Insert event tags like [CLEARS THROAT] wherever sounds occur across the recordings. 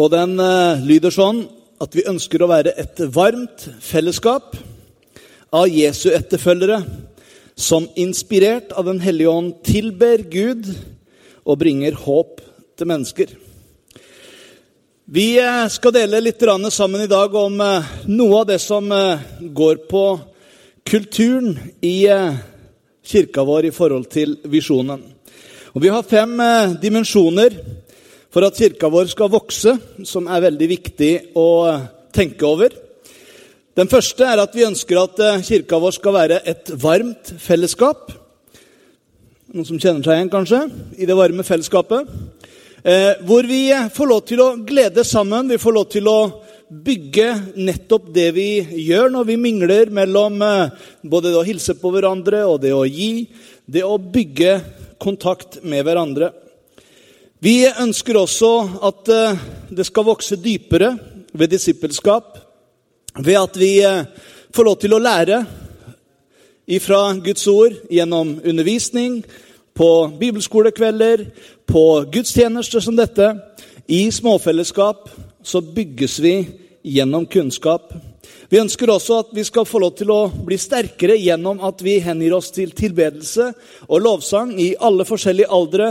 Og den eh, lyder sånn at vi ønsker å være et varmt fellesskap av Jesu etterfølgere som inspirert av Den hellige ånd tilber Gud og bringer håp til mennesker. Vi eh, skal dele litt sammen i dag om eh, noe av det som går på kulturen i kirka vår i forhold til visjonen. Og Vi har fem dimensjoner for at kirka vår skal vokse, som er veldig viktig å tenke over. Den første er at vi ønsker at eh, kirka vår skal være et varmt fellesskap. Noen som kjenner seg igjen, kanskje, i det varme fellesskapet. Eh, hvor vi får lov til å glede sammen, vi får lov til å bygge nettopp det vi gjør når vi mingler mellom eh, både det å hilse på hverandre og det å gi. Det å bygge kontakt med hverandre. Vi ønsker også at eh, det skal vokse dypere ved disippelskap. Ved at vi eh, får lov til å lære ifra Guds ord gjennom undervisning, på bibelskolekvelder, på gudstjenester som dette. I småfellesskap så bygges vi gjennom kunnskap. Vi ønsker også at vi skal få lov til å bli sterkere gjennom at vi hengir oss til tilbedelse og lovsang i alle forskjellige aldre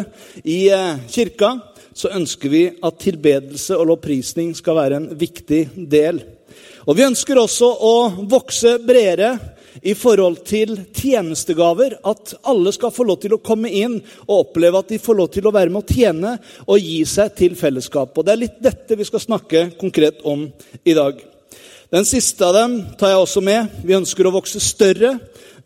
i eh, kirka. Så ønsker vi at tilbedelse og lovprisning skal være en viktig del. Og Vi ønsker også å vokse bredere i forhold til tjenestegaver. At alle skal få lov til å komme inn og oppleve at de får lov til å være med å tjene og gi seg til fellesskapet. Og Det er litt dette vi skal snakke konkret om i dag. Den siste av dem tar jeg også med. Vi ønsker å vokse større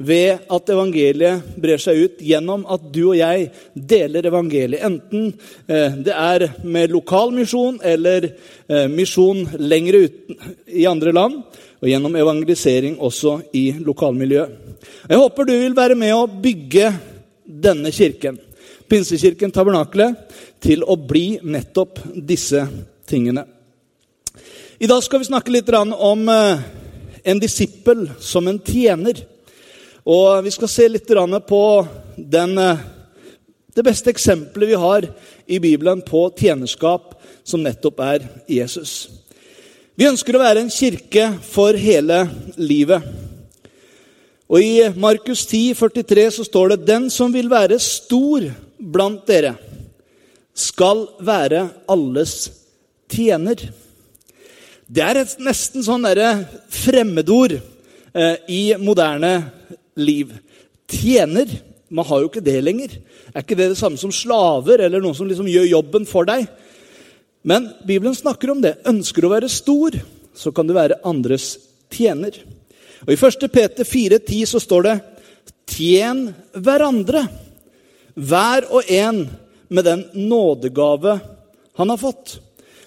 ved at evangeliet brer seg ut gjennom at du og jeg deler evangeliet. Enten eh, det er med lokal misjon eller eh, misjon lenger ut i andre land. Og gjennom evangelisering også i lokalmiljøet. Jeg håper du vil være med å bygge denne kirken, Pinsekirken Tabernakle, til å bli nettopp disse tingene. I dag skal vi snakke litt om eh, en disippel som en tjener. Og vi skal se litt på den, eh, det beste eksempelet vi har i Bibelen på tjenerskap, som nettopp er Jesus. Vi ønsker å være en kirke for hele livet. Og I Markus 10, 43 så står det:" Den som vil være stor blant dere, skal være alles tjener. Det er et nesten sånn fremmedord eh, i moderne liv. Tjener. Man har jo ikke det lenger. Er ikke det det samme som slaver eller noen som liksom gjør jobben for deg? Men Bibelen snakker om det. Ønsker du å være stor, så kan du være andres tjener. Og I 1. Peter 4,10 så står det Tjen hverandre, hver og en med den nådegave han har fått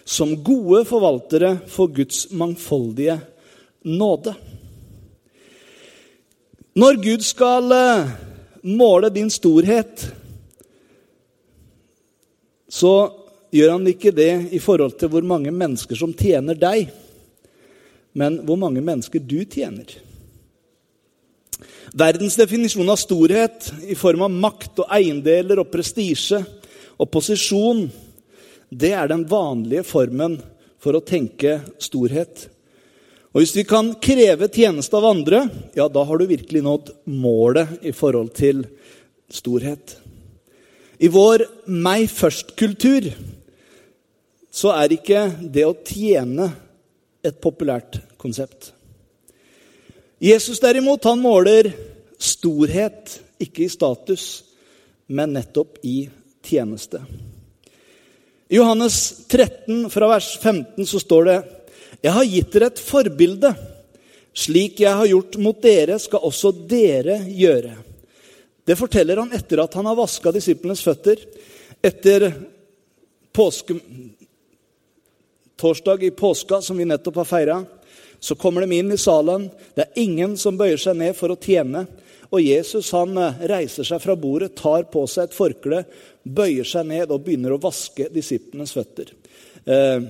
som gode forvaltere for Guds mangfoldige nåde. Når Gud skal eh, måle din storhet, så gjør han ikke det i forhold til hvor mange mennesker som tjener deg, men hvor mange mennesker du tjener. Verdens definisjon av storhet i form av makt og eiendeler og prestisje og posisjon det er den vanlige formen for å tenke storhet. Og Hvis vi kan kreve tjeneste av andre, ja, da har du virkelig nådd målet i forhold til storhet. I vår meg først-kultur så er ikke det å tjene et populært konsept. Jesus derimot, han måler storhet ikke i status, men nettopp i tjeneste. I Johannes 13, fra vers 15, så står det Jeg har gitt dere et forbilde. Slik jeg har gjort mot dere, skal også dere gjøre. Det forteller han etter at han har vaska disiplenes føtter. Etter påske, torsdag i påska, som vi nettopp har feira, så kommer de inn i salen. Det er ingen som bøyer seg ned for å tjene. Og Jesus han eh, reiser seg fra bordet, tar på seg et forkle, bøyer seg ned og begynner å vaske disiplenes føtter. Eh,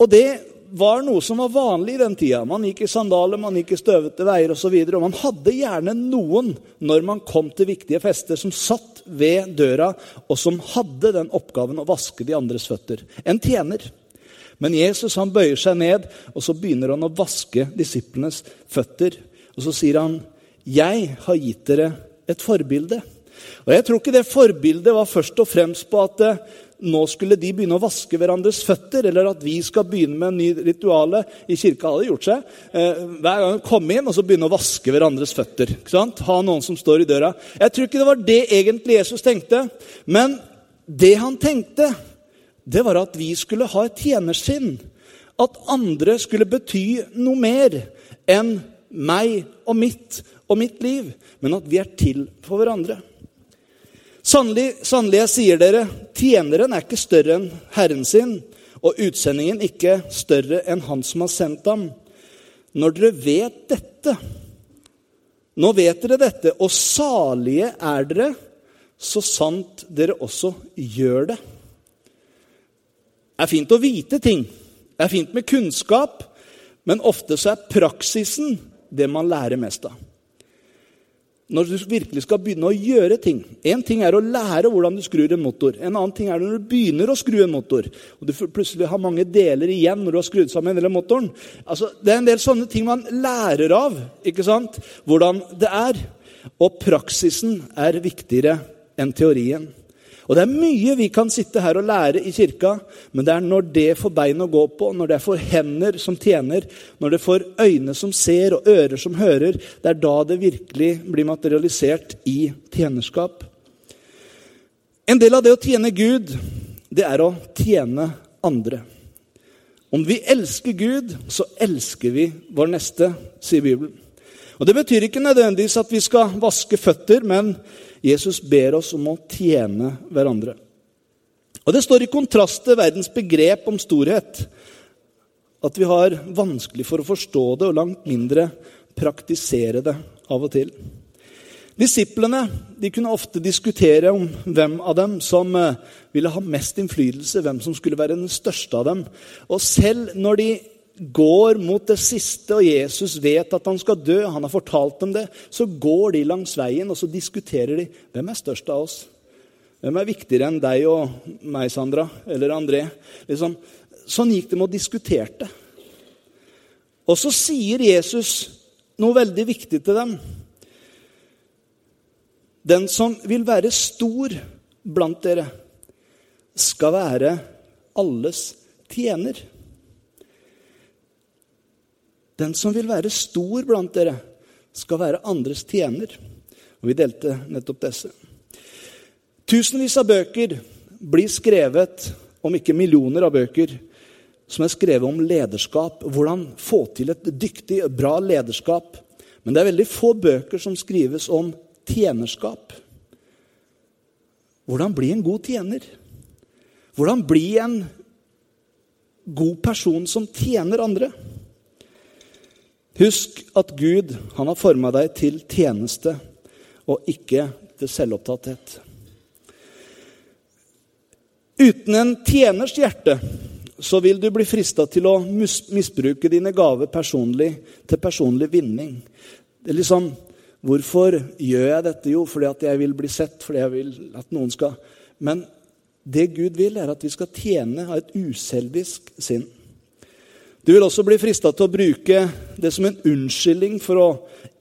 og det var noe som var vanlig i den tida. Man gikk i sandaler, man gikk i støvete veier osv. Og, så og man hadde gjerne noen når man kom til viktige fester, som satt ved døra, og som hadde den oppgaven å vaske de andres føtter. En tjener. Men Jesus han bøyer seg ned, og så begynner han å vaske disiplenes føtter. Og så sier han, 'Jeg har gitt dere et forbilde'. Og Jeg tror ikke det forbildet var først og fremst på at eh, nå skulle de begynne å vaske hverandres føtter, eller at vi skal begynne med en ny rituale. I kirka hadde gjort seg. Eh, hver gang de kom inn, og så begynne å vaske hverandres føtter. Ha noen som står i døra. Jeg tror ikke det var det egentlig Jesus tenkte. Men det han tenkte, det var at vi skulle ha et tjenersinn. At andre skulle bety noe mer enn meg og mitt og mitt liv. Men at vi er til for hverandre. Sannelig, sannelig, jeg sier dere, tjeneren er ikke større enn herren sin, og utsendingen ikke større enn han som har sendt ham. Når dere vet dette Nå vet dere dette, og salige er dere, så sant dere også gjør det. Det er fint å vite ting. Det er fint med kunnskap, men ofte så er praksisen det man lærer mest av. Når du virkelig skal begynne å gjøre ting Én ting er å lære hvordan du skrur en motor. En annen ting er når du begynner å skru en motor, og du plutselig har mange deler igjen når du har skrudd sammen hele motoren. Altså, det er en del sånne ting man lærer av. ikke sant? Hvordan det er. Og praksisen er viktigere enn teorien. Og Det er mye vi kan sitte her og lære i kirka, men det er når det får bein å gå på, når det er for hender som tjener, når det får øyne som ser og ører som hører, det er da det virkelig blir materialisert i tjenerskap. En del av det å tjene Gud, det er å tjene andre. Om vi elsker Gud, så elsker vi vår neste, sier Bibelen. Og Det betyr ikke nødvendigvis at vi skal vaske føtter, men Jesus ber oss om å tjene hverandre. Og Det står i kontrast til verdens begrep om storhet. At vi har vanskelig for å forstå det, og langt mindre praktisere det av og til. Disiplene de kunne ofte diskutere om hvem av dem som eh, ville ha mest innflytelse, hvem som skulle være den største av dem. Og selv når de går mot det siste, og Jesus vet at han skal dø, han har fortalt dem det, så går de langs veien og så diskuterer de hvem er størst av oss. Hvem er viktigere enn deg og meg, Sandra, eller André? Liksom, sånn gikk de og diskuterte. Og så sier Jesus noe veldig viktig til dem. Den som vil være stor blant dere, skal være alles tjener. Den som vil være stor blant dere, skal være andres tjener. Og vi delte nettopp disse. Tusenvis av bøker blir skrevet, om ikke millioner av bøker, som er skrevet om lederskap. Hvordan få til et dyktig, bra lederskap. Men det er veldig få bøker som skrives om tjenerskap. Hvordan bli en god tjener? Hvordan bli en god person som tjener andre? Husk at Gud han har forma deg til tjeneste og ikke til selvopptatthet. Uten en tjeners hjerte så vil du bli frista til å misbruke dine gaver personlig til personlig vinning. Det er liksom Hvorfor gjør jeg dette? Jo, fordi at jeg vil bli sett, fordi jeg vil at noen skal Men det Gud vil, er at vi skal tjene av et uselvisk sinn. Du vil også bli frista til å bruke det som en unnskyldning for å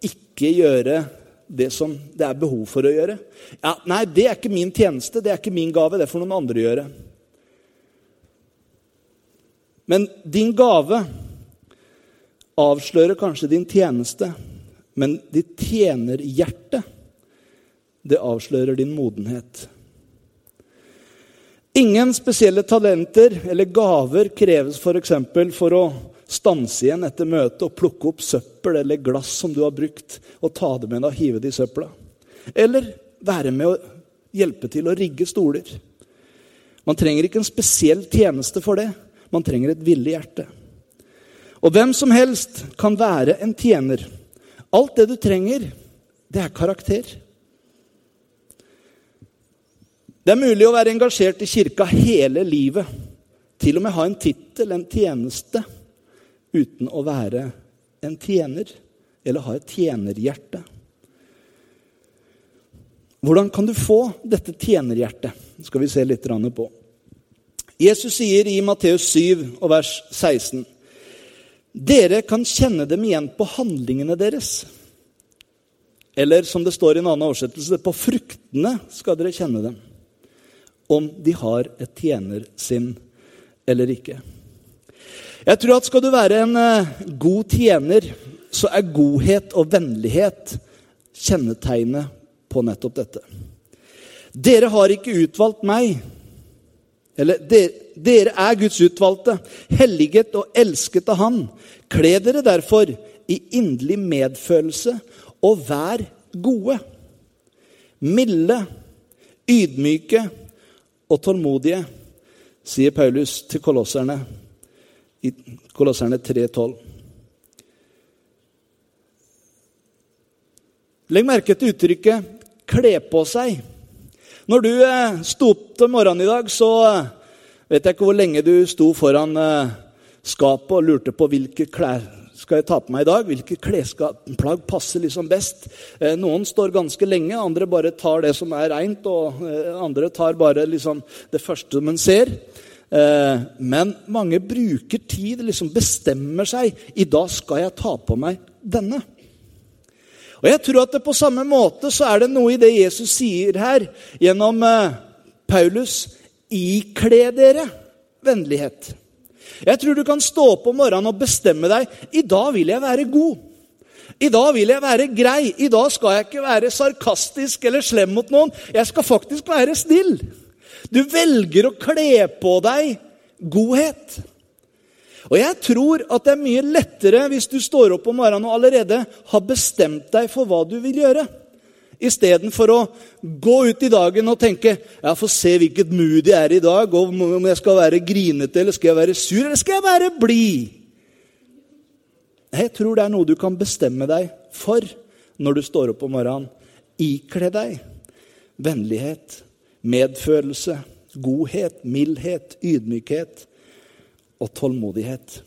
ikke gjøre det som det er behov for å gjøre. Ja, 'Nei, det er ikke min tjeneste, det er ikke min gave, det får noen andre gjøre.' Men din gave avslører kanskje din tjeneste, men ditt tjenerhjerte, det avslører din modenhet. Ingen spesielle talenter eller gaver kreves f.eks. For, for å stanse igjen etter møtet og plukke opp søppel eller glass som du har brukt, og ta det med deg og hive det i søpla. Eller være med å hjelpe til å rigge stoler. Man trenger ikke en spesiell tjeneste for det. Man trenger et villig hjerte. Og hvem som helst kan være en tjener. Alt det du trenger, det er karakter. Det er mulig å være engasjert i kirka hele livet. Til og med ha en tittel, en tjeneste, uten å være en tjener. Eller ha et tjenerhjerte. Hvordan kan du få dette tjenerhjertet? Det skal vi se litt på. Jesus sier i Matteus 7 og vers 16.: Dere kan kjenne dem igjen på handlingene deres. Eller som det står i en annen oversettelse, på fruktene skal dere kjenne dem. Om de har et tjenersinn eller ikke. Jeg tror at skal du være en eh, god tjener, så er godhet og vennlighet kjennetegnet på nettopp dette. Dere har ikke utvalgt meg eller dere er Guds utvalgte, helliget og elsket av Han. Kle dere derfor i inderlig medfølelse og vær gode. Milde, ydmyke og tålmodige, sier Paulus til kolosserne i Kolosserne 3,12. Legg merke til uttrykket 'kle på seg'. Når du eh, sto opp til morgenen i dag, så eh, vet jeg ikke hvor lenge du sto foran eh, skapet og lurte på hvilke klær skal jeg ta på meg i dag. Hvilke klesplagg passer liksom best? Noen står ganske lenge, andre bare tar det som er reint, og andre tar bare liksom det første man ser. Men mange bruker tid, liksom bestemmer seg. I dag skal jeg ta på meg denne. Og jeg tror at det på samme måte så er det noe i det Jesus sier her gjennom eh, Paulus. Ikle dere vennlighet. Jeg tror du kan stå opp om morgenen og bestemme deg. I dag vil jeg være god. I dag vil jeg være grei. I dag skal jeg ikke være sarkastisk eller slem mot noen. Jeg skal faktisk være snill. Du velger å kle på deg godhet. Og jeg tror at det er mye lettere hvis du står opp om morgenen og allerede har bestemt deg for hva du vil gjøre, istedenfor å gå ut i dagen og tenke ja, få se hvilket mood jeg er i dag, og om jeg skal være grinete eller skal jeg være sur eller skal jeg være blid. Jeg tror det er noe du kan bestemme deg for når du står opp om morgenen. Ikle deg vennlighet, medfølelse, godhet, mildhet, ydmykhet og tålmodighet.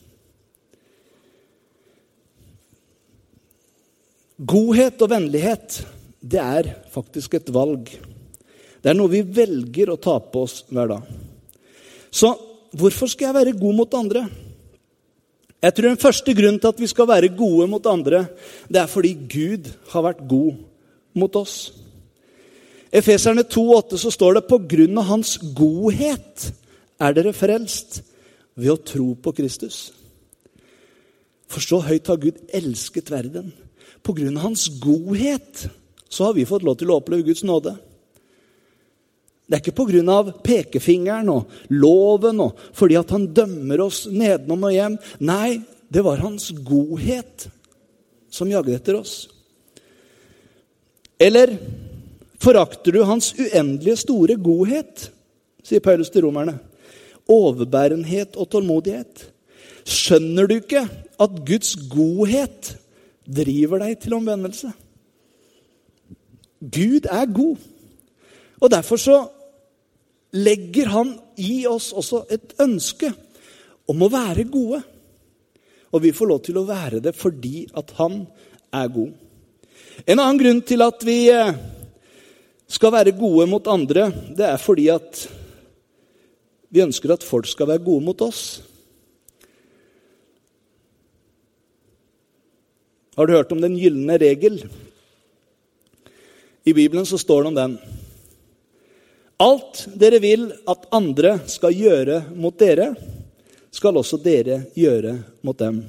Godhet og vennlighet, det er faktisk et valg. Det er noe vi velger å ta på oss hver dag. Så hvorfor skal jeg være god mot andre? Jeg tror Den første grunnen til at vi skal være gode mot andre, det er fordi Gud har vært god mot oss. Efeserne 2,8 så står det på grunn av Hans godhet er dere frelst ved å tro på Kristus. For så høyt har Gud elsket verden. På grunn av hans godhet så har vi fått lov til å oppleve Guds nåde. Det er ikke pga. pekefingeren og loven og fordi at han dømmer oss nedenom og hjem. Nei, det var hans godhet som jagde etter oss. Eller forakter du hans uendelige store godhet, sier Paulus til romerne overbærenhet og tålmodighet. Skjønner du ikke at Guds godhet driver deg til omvendelse? Gud er god. Og derfor så legger han i oss også et ønske om å være gode. Og vi får lov til å være det fordi at han er god. En annen grunn til at vi eh, skal være gode mot andre, det er fordi at vi ønsker at folk skal være gode mot oss. Har du hørt om den gylne regel? I Bibelen så står det om den. Alt dere vil at andre skal gjøre mot dere, skal også dere gjøre mot dem.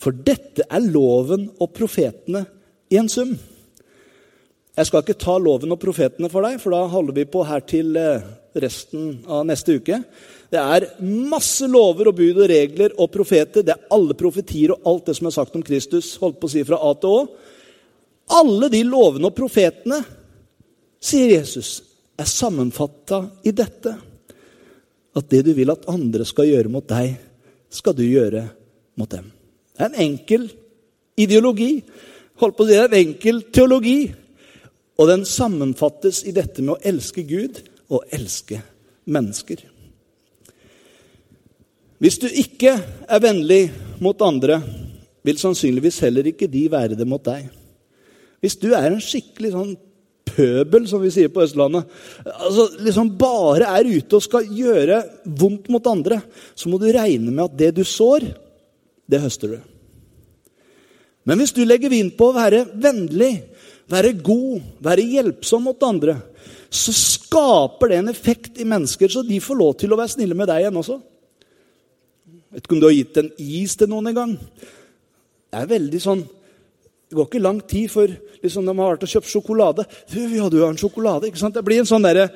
For dette er loven og profetene i en sum. Jeg skal ikke ta loven og profetene for deg, for da holder vi på her til eh, resten av neste uke. Det er masse lover og bud og regler og profeter. Det er alle profetier og alt det som er sagt om Kristus. holdt på å si fra A til Å. Alle de lovene og profetene, sier Jesus, er sammenfatta i dette. at det du vil at andre skal gjøre mot deg, skal du gjøre mot dem. Det er en enkel ideologi. Holdt på å si det er en enkel teologi. Og den sammenfattes i dette med å elske Gud og elske mennesker. Hvis du ikke er vennlig mot andre, vil sannsynligvis heller ikke de være det mot deg. Hvis du er en skikkelig sånn pøbel, som vi sier på Østlandet, altså liksom bare er ute og skal gjøre vondt mot andre, så må du regne med at det du sår, det høster du. Men hvis du legger vind på å være vennlig, være god, være hjelpsom mot andre, så skaper det en effekt i mennesker, så de får lov til å være snille med deg igjen også. Vet ikke om du har gitt en is til noen en gang. Det er veldig sånn Det går ikke lang tid før liksom, de har vært og kjøpt sjokolade. Ja, du har en sjokolade, ikke sant? Det blir en sånn derre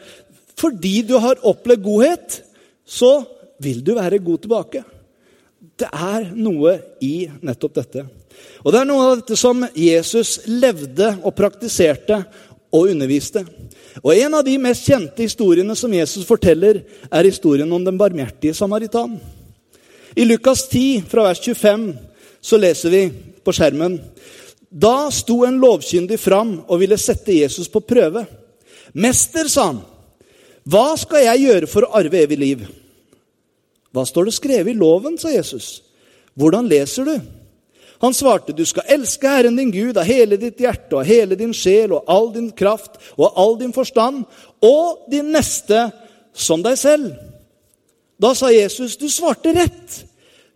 Fordi du har opplevd godhet, så vil du være god tilbake. Det er noe i nettopp dette. Og det er noe av dette som Jesus levde og praktiserte og underviste. Og En av de mest kjente historiene som Jesus forteller, er historien om den barmhjertige samaritan. I Lukas 10, fra vers 25, så leser vi på skjermen Da sto en lovkyndig fram og ville sette Jesus på prøve. 'Mester', sa han, 'hva skal jeg gjøre for å arve evig liv?' 'Hva står det skrevet i loven', sa Jesus. 'Hvordan leser du?' Han svarte, 'Du skal elske Herren din Gud av hele ditt hjerte og hele din sjel og all din kraft og all din forstand, og din neste som deg selv.' Da sa Jesus, 'Du svarte rett.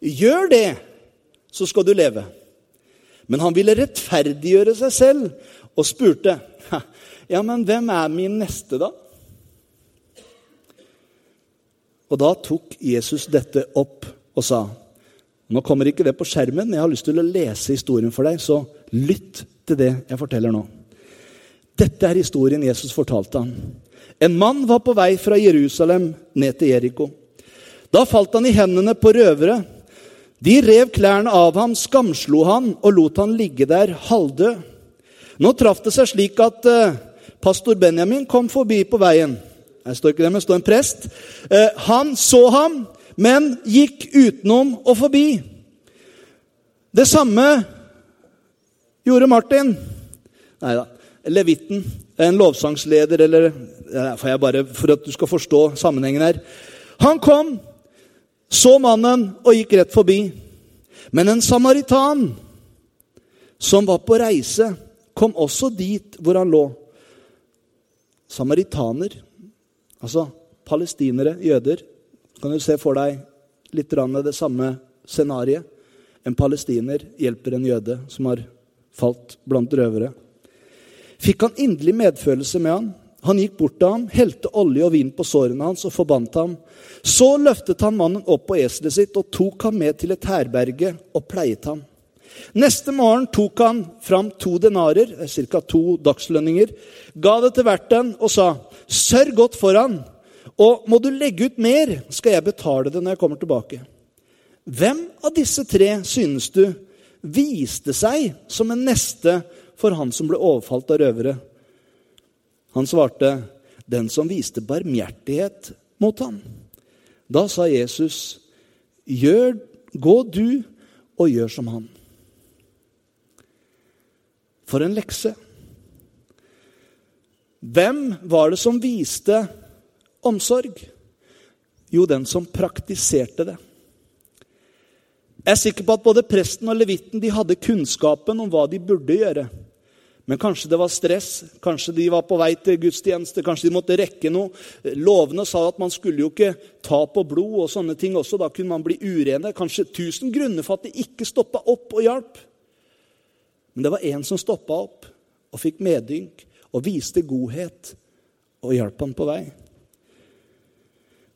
Gjør det, så skal du leve.' Men han ville rettferdiggjøre seg selv og spurte, 'Ja, men hvem er min neste, da?' Og da tok Jesus dette opp og sa, nå kommer ikke det på skjermen, men jeg har lyst til å lese historien for deg, så lytt til det jeg forteller nå. Dette er historien Jesus fortalte ham. En mann var på vei fra Jerusalem ned til Jeriko. Da falt han i hendene på røvere. De rev klærne av ham, skamslo han og lot han ligge der halvdød. Nå traff det seg slik at uh, pastor Benjamin kom forbi på veien. Her står ikke det, men står en prest. Uh, han så ham, men gikk utenom og forbi. Det samme gjorde Martin. Nei da. Levitten. En lovsangsleder, eller jeg bare For at du skal forstå sammenhengen her. Han kom så mannen og gikk rett forbi. Men en samaritan som var på reise, kom også dit hvor han lå. Samaritaner, altså palestinere, jøder. Kan du se for deg litt det samme scenarioet? En palestiner hjelper en jøde som har falt blant røvere. Fikk han inderlig medfølelse med han? Han gikk bort til ham, helte olje og vin på sårene hans og forbandt ham. Så løftet han mannen opp på eselet sitt og tok ham med til et herberge og pleiet ham. Neste morgen tok han fram to denarer, ca. to dagslønninger, ga det til verten og sa, 'Sørg godt for han, og må du legge ut mer, skal jeg betale det når jeg kommer tilbake.' Hvem av disse tre synes du viste seg som en neste for han som ble overfalt av røvere? Han svarte, 'Den som viste barmhjertighet mot ham.' Da sa Jesus, 'Gå du og gjør som han'. For en lekse. Hvem var det som viste omsorg? Jo, den som praktiserte det. Jeg er sikker på at både presten og levitten de hadde kunnskapen om hva de burde gjøre. Men kanskje det var stress, kanskje de var på vei til gudstjeneste, kanskje de måtte rekke noe. Lovene sa at man skulle jo ikke ta på blod og sånne ting også. Da kunne man bli urene. Kanskje tusen grunner for at de ikke stoppa opp og hjalp. Men det var én som stoppa opp og fikk medynk og viste godhet og hjalp ham på vei.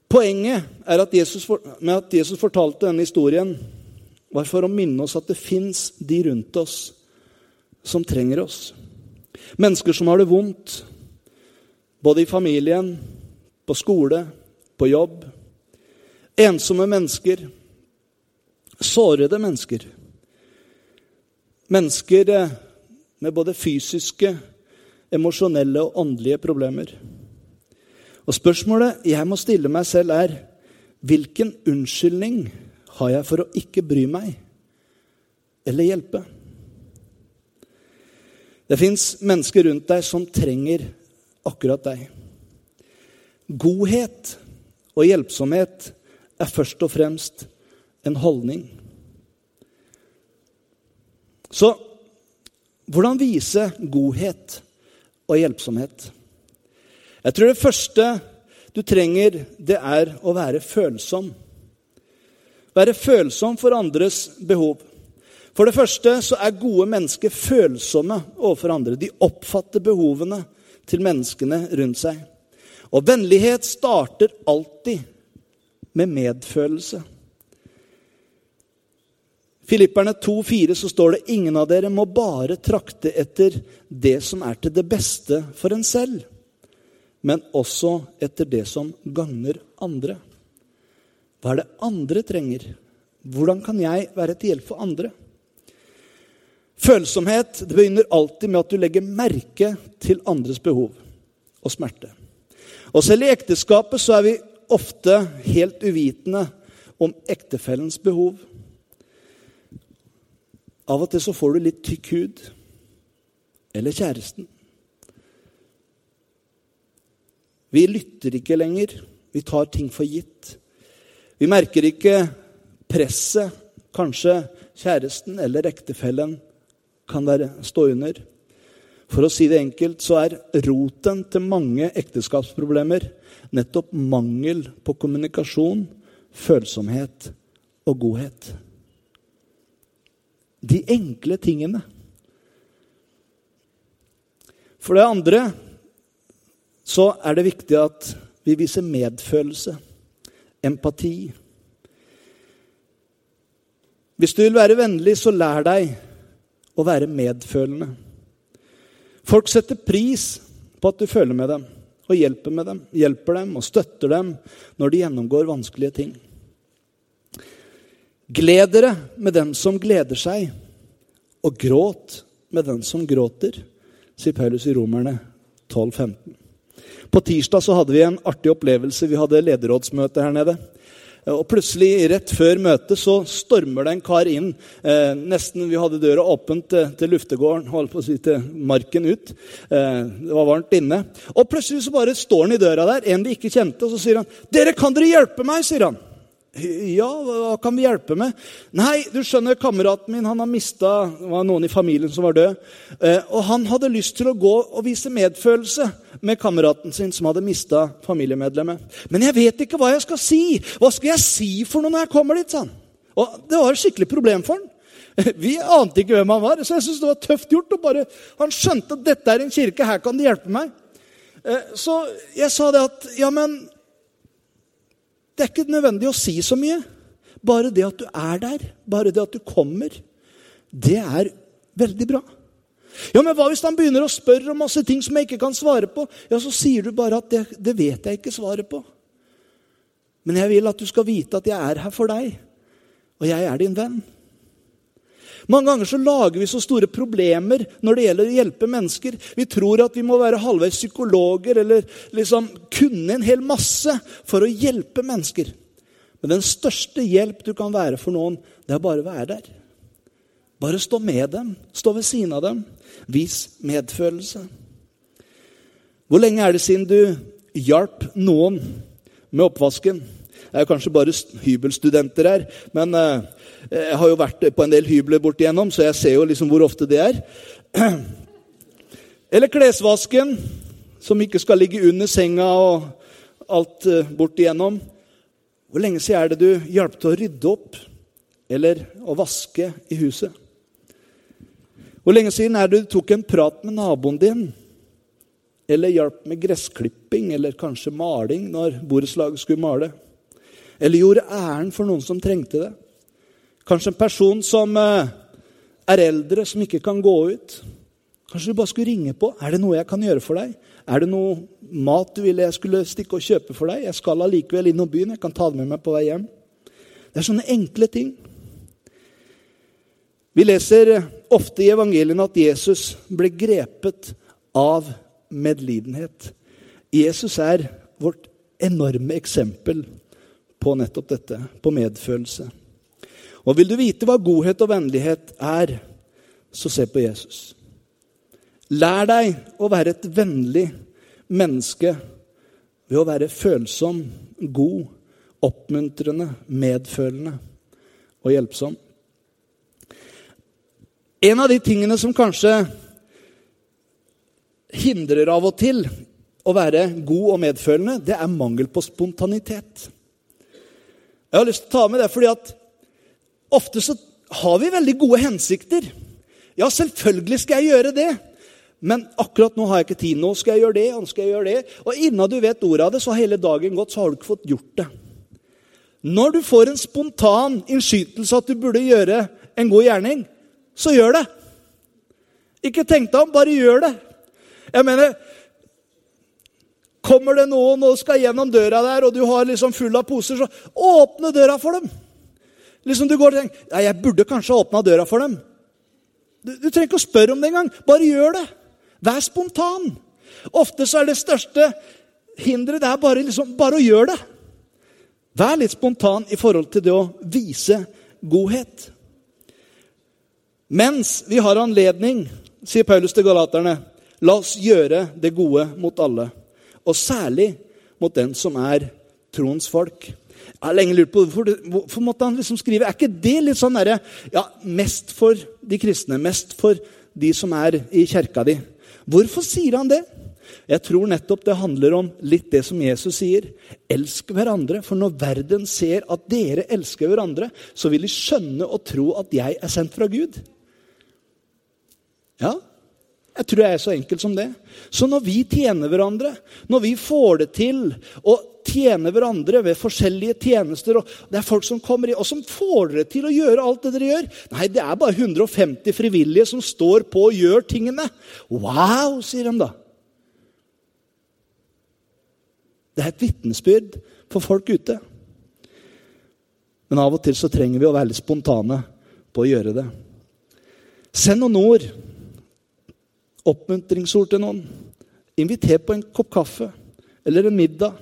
Poenget at Jesus, med at Jesus fortalte denne historien, var for å minne oss at det fins de rundt oss som trenger oss. Mennesker som har det vondt, både i familien, på skole, på jobb. Ensomme mennesker. Sårede mennesker. Mennesker eh, med både fysiske, emosjonelle og åndelige problemer. Og spørsmålet jeg må stille meg selv, er Hvilken unnskyldning har jeg for å ikke bry meg eller hjelpe? Det fins mennesker rundt deg som trenger akkurat deg. Godhet og hjelpsomhet er først og fremst en holdning. Så hvordan vise godhet og hjelpsomhet? Jeg tror det første du trenger, det er å være følsom. Være følsom for andres behov. For det første så er gode mennesker følsomme overfor andre. De oppfatter behovene til menneskene rundt seg. Og vennlighet starter alltid med medfølelse. Filipperne 2,4 så står det ingen av dere må bare trakte etter det som er til det beste for en selv, men også etter det som gagner andre. Hva er det andre trenger? Hvordan kan jeg være til hjelp for andre? Følsomhet det begynner alltid med at du legger merke til andres behov og smerte. Og selv i ekteskapet så er vi ofte helt uvitende om ektefellens behov. Av og til så får du litt tykk hud. Eller kjæresten. Vi lytter ikke lenger. Vi tar ting for gitt. Vi merker ikke presset kanskje kjæresten eller ektefellen kan være, stå under. For å si det enkelt så er roten til mange ekteskapsproblemer nettopp mangel på kommunikasjon, følsomhet og godhet. De enkle tingene. For det andre så er det viktig at vi viser medfølelse, empati. Hvis du vil være vennlig, så lær deg å være medfølende. Folk setter pris på at du føler med dem og hjelper, med dem, hjelper dem og støtter dem når de gjennomgår vanskelige ting. Gled dere med dem som gleder seg, og gråt med den som gråter, sier Paulus i Romerne 12, 15. På tirsdag så hadde vi en artig opplevelse. Vi hadde lederrådsmøte her nede. Og plutselig, rett før møtet, så stormer det en kar inn. Eh, nesten Vi hadde døra åpent til, til luftegården, holdt på å si til marken ut. Eh, det var varmt inne. Og plutselig så bare står han i døra der, en vi ikke kjente, og så sier han 'Dere, kan dere hjelpe meg?' sier han. Ja, hva kan vi hjelpe med? Nei, du skjønner, kameraten min han har mista noen i familien som var død. Eh, og han hadde lyst til å gå og vise medfølelse med kameraten sin som hadde mista familiemedlemmet. Men jeg vet ikke hva jeg skal si. Hva skal jeg si for noe når jeg kommer dit? Sånn? Og det var et skikkelig problem for han. [LAUGHS] Vi ante ikke hvem han var, så jeg syntes det var tøft gjort. og bare, Han skjønte at dette er en kirke, her kan de hjelpe meg. Eh, så jeg sa det at ja, men det er ikke nødvendig å si så mye. Bare det at du er der, bare det at du kommer, det er veldig bra. Ja, men Hva hvis han begynner å spørre om masse ting som jeg ikke kan svare på? Ja, Så sier du bare at det, det vet jeg ikke svaret på. Men jeg vil at du skal vite at jeg er her for deg, og jeg er din venn. Mange ganger så lager vi så store problemer når det gjelder å hjelpe mennesker. Vi tror at vi må være halvveis psykologer eller liksom kunne en hel masse for å hjelpe mennesker. Men den største hjelp du kan være for noen, det er bare å være der. Bare stå med dem, stå ved siden av dem. Vis medfølelse. Hvor lenge er det siden du hjalp noen med oppvasken? Det er kanskje bare hybelstudenter her, men uh, jeg har jo vært på en del hybler bort igjennom, så jeg ser jo liksom hvor ofte det er. [CLEARS THROAT] Eller klesvasken, som ikke skal ligge under senga og alt bort igjennom. Hvor lenge siden er det du hjalp til å rydde opp eller å vaske i huset? Hvor lenge siden er det du tok en prat med naboen din? Eller hjalp med gressklipping eller kanskje maling når borettslaget skulle male? Eller gjorde æren for noen som trengte det? Kanskje en person som eh, er eldre, som ikke kan gå ut. Kanskje du bare skulle ringe på. Er det noe jeg kan gjøre for deg? Er det noe mat du ville jeg skulle stikke og kjøpe for deg? Jeg skal allikevel innom byen. Jeg kan ta det med meg på vei hjem. Det er sånne enkle ting. Vi leser ofte i evangeliene at Jesus ble grepet av medlidenhet. Jesus er vårt enorme eksempel på nettopp dette, på medfølelse. Og vil du vite hva godhet og vennlighet er, så se på Jesus. Lær deg å være et vennlig menneske ved å være følsom, god, oppmuntrende, medfølende og hjelpsom. En av de tingene som kanskje hindrer av og til å være god og medfølende, det er mangel på spontanitet. Jeg har lyst til å ta med det fordi at ofte så har vi veldig gode hensikter. Ja, selvfølgelig skal jeg gjøre det. Men akkurat nå har jeg ikke tid. Nå skal jeg gjøre det, nå skal jeg gjøre det. Og innen du vet ordet av det, så har hele dagen gått, så har du ikke fått gjort det. Når du får en spontan innskytelse at du burde gjøre en god gjerning, så gjør det. Ikke tenk deg om, bare gjør det. Jeg mener, Kommer det noen og skal gjennom døra der, og du har liksom full av poser, så åpne døra for dem. Liksom Du går og tenker ja, jeg burde kanskje ha åpna døra for dem. Du, du trenger ikke å spørre om det engang. Bare gjør det. Vær spontan. Ofte så er det største hinderet det er bare, liksom, bare å gjøre det. Vær litt spontan i forhold til det å vise godhet. Mens vi har anledning, sier Paulus til galaterne, la oss gjøre det gode mot alle. Og særlig mot den som er troens folk. Jeg har lenge lurt på hvorfor, hvorfor måtte han liksom skrive Er ikke det litt sånn derre ja, Mest for de kristne, mest for de som er i kjerka di. Hvorfor sier han det? Jeg tror nettopp det handler om litt det som Jesus sier. Elsk hverandre, for når verden ser at dere elsker hverandre, så vil de skjønne og tro at jeg er sendt fra Gud. Ja, tror jeg er så enkelt som det. Så når vi tjener hverandre, når vi får det til å tjene hverandre ved forskjellige tjenester, og det er folk som kommer i, og som får dere til å gjøre alt det dere gjør Nei, det er bare 150 frivillige som står på og gjør tingene. Wow, sier de da. Det er et vitnesbyrd for folk ute. Men av og til så trenger vi å være litt spontane på å gjøre det. Send noen ord oppmuntringsord til noen. Inviter på en kopp kaffe eller en middag.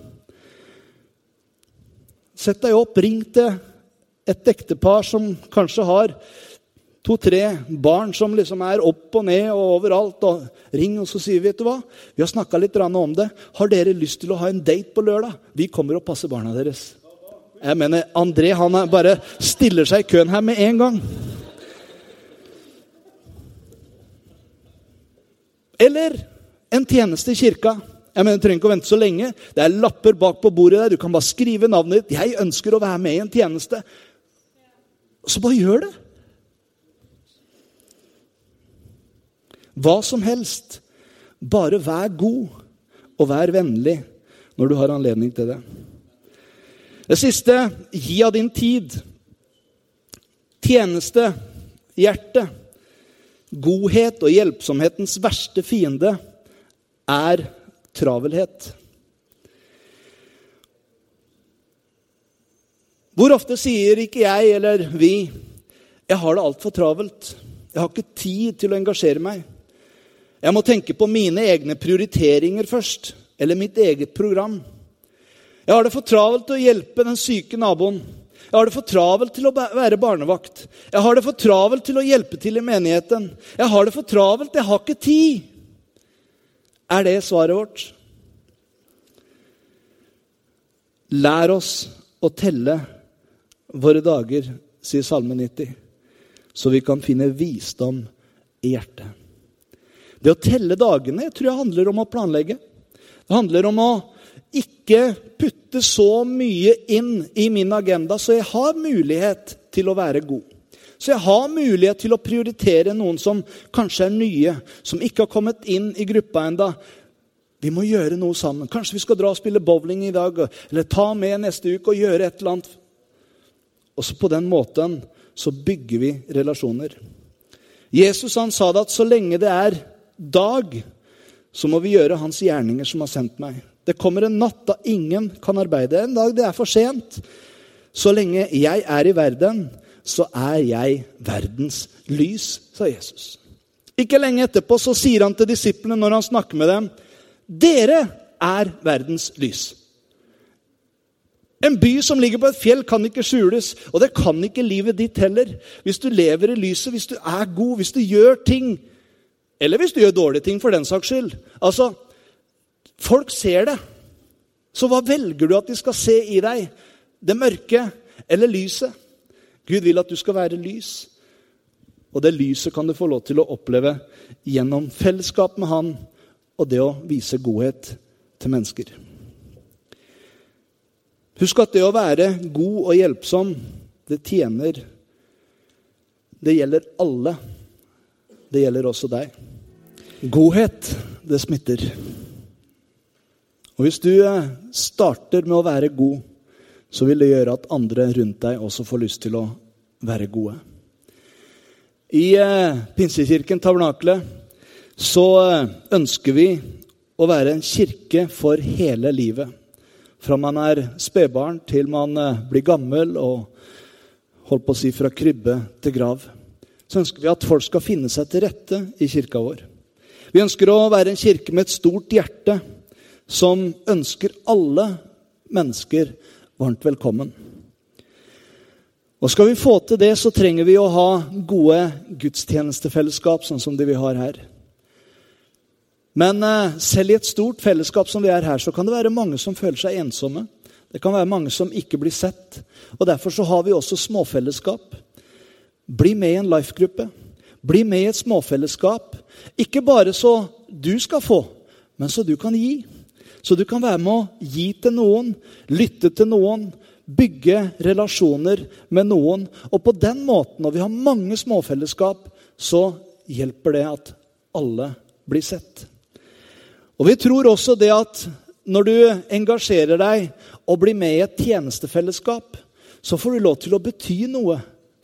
Sett deg opp, ring til et ektepar som kanskje har to-tre barn som liksom er opp og ned og overalt. og Ring, og så sier vi vet du hva? Vi har snakka litt om det. Har dere lyst til å ha en date på lørdag? Vi kommer og passer barna deres. Jeg mener, André han bare stiller seg i køen her med en gang. Eller en tjeneste i kirka. Jeg mener, Du trenger ikke å vente så lenge. Det er lapper bak på bordet der. Du kan bare skrive navnet ditt. 'Jeg ønsker å være med i en tjeneste.' Så bare gjør det. Hva som helst. Bare vær god og vær vennlig når du har anledning til det. Det siste gi av din tid. Tjeneste, hjerte. Godhet og hjelpsomhetens verste fiende er travelhet. Hvor ofte sier ikke jeg eller vi 'Jeg har det altfor travelt. Jeg har ikke tid til å engasjere meg.' 'Jeg må tenke på mine egne prioriteringer først.' Eller mitt eget program. 'Jeg har det for travelt til å hjelpe den syke naboen.' Jeg har det for travelt til å være barnevakt. Jeg har det for travelt til å hjelpe til i menigheten. Jeg har det for travelt, jeg har ikke tid. Er det svaret vårt? Lær oss å telle våre dager, sier Salme 90, så vi kan finne visdom i hjertet. Det å telle dagene jeg tror jeg handler om å planlegge. Det handler om å ikke putte så mye inn i min agenda, så jeg har mulighet til å være god. Så jeg har mulighet til å prioritere noen som kanskje er nye, som ikke har kommet inn i gruppa enda. Vi må gjøre noe sammen. Kanskje vi skal dra og spille bowling i dag, eller ta med neste uke og gjøre et eller annet. Og så på den måten så bygger vi relasjoner. Jesus han sa det at så lenge det er dag, så må vi gjøre hans gjerninger som har sendt meg. Det kommer en natt da ingen kan arbeide. En dag det er for sent. Så lenge jeg er i verden, så er jeg verdens lys, sa Jesus. Ikke lenge etterpå så sier han til disiplene når han snakker med dem, dere er verdens lys. En by som ligger på et fjell, kan ikke skjules. Og det kan ikke livet ditt heller. Hvis du lever i lyset, hvis du er god, hvis du gjør ting. Eller hvis du gjør dårlige ting, for den saks skyld. Altså, Folk ser det. Så hva velger du at de skal se i deg? Det mørke eller lyset? Gud vil at du skal være lys. Og det lyset kan du få lov til å oppleve gjennom fellesskap med Han og det å vise godhet til mennesker. Husk at det å være god og hjelpsom, det tjener Det gjelder alle. Det gjelder også deg. Godhet, det smitter. Og hvis du eh, starter med å være god, så vil det gjøre at andre rundt deg også får lyst til å være gode. I eh, Pinsekirken Tabernakle så eh, ønsker vi å være en kirke for hele livet. Fra man er spedbarn til man blir gammel og holdt på å si fra krybbe til grav. Så ønsker vi at folk skal finne seg til rette i kirka vår. Vi ønsker å være en kirke med et stort hjerte som ønsker alle mennesker varmt velkommen. Og Skal vi få til det, så trenger vi å ha gode gudstjenestefellesskap, sånn som de vi har her. Men eh, selv i et stort fellesskap som vi er her, så kan det være mange som føler seg ensomme. Det kan være mange som ikke blir sett. Og Derfor så har vi også småfellesskap. Bli med i en life-gruppe. Bli med i et småfellesskap. Ikke bare så du skal få, men så du kan gi. Så du kan være med å gi til noen, lytte til noen, bygge relasjoner med noen. Og på den måten, når vi har mange småfellesskap, så hjelper det at alle blir sett. Og vi tror også det at når du engasjerer deg og blir med i et tjenestefellesskap, så får du lov til å bety noe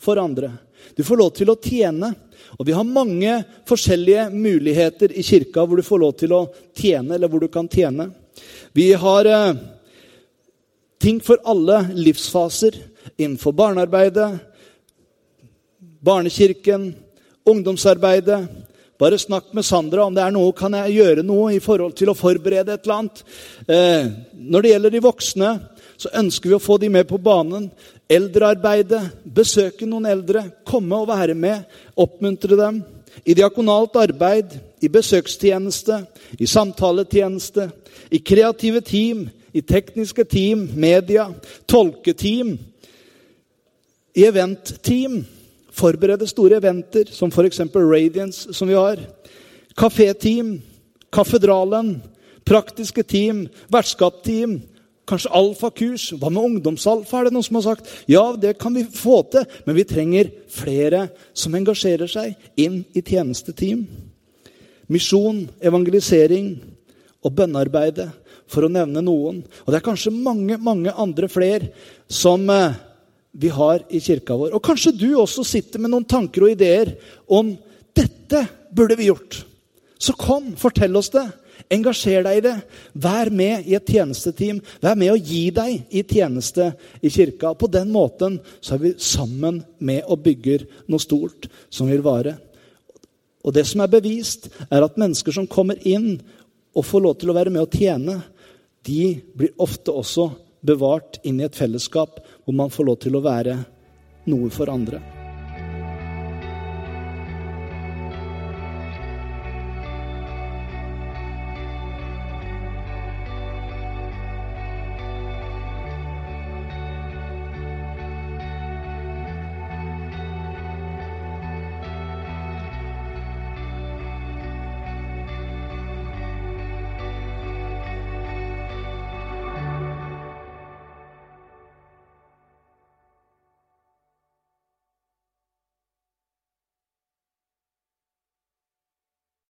for andre. Du får lov til å tjene. Og vi har mange forskjellige muligheter i kirka hvor du får lov til å tjene, eller hvor du kan tjene. Vi har eh, ting for alle livsfaser innenfor barnearbeidet, barnekirken, ungdomsarbeidet, bare snakk med Sandra om det er noe, kan jeg gjøre noe i forhold til å forberede et eller annet. Eh, når det gjelder de voksne, så ønsker vi å få de med på banen. Eldrearbeidet, besøke noen eldre, komme og være med, oppmuntre dem. I diakonalt arbeid, i besøkstjeneste, i samtaletjeneste, i kreative team, i tekniske team, media, tolketeam, i eventteam. Forberede store eventer, som f.eks. Radiance, som vi har. Kaféteam, Kaffedralen, praktiske team, vertskapsteam. Kanskje alfakurs. Hva med ungdomsalfa, er det noen som har sagt? Ja, det kan vi få til, men vi trenger flere som engasjerer seg inn i tjenesteteam. Misjon, evangelisering og bønnearbeidet, for å nevne noen. Og det er kanskje mange, mange andre flere som eh, vi har i kirka vår. Og kanskje du også sitter med noen tanker og ideer om dette burde vi gjort. Så kom, fortell oss det. Engasjer deg i det. Vær med i et tjenesteteam. Vær med å gi deg i tjeneste i kirka. På den måten så er vi sammen med og bygger noe stort som vil vare. Og det som er bevist, er at mennesker som kommer inn og får lov til å være med og tjene, de blir ofte også bevart inn i et fellesskap hvor man får lov til å være noe for andre.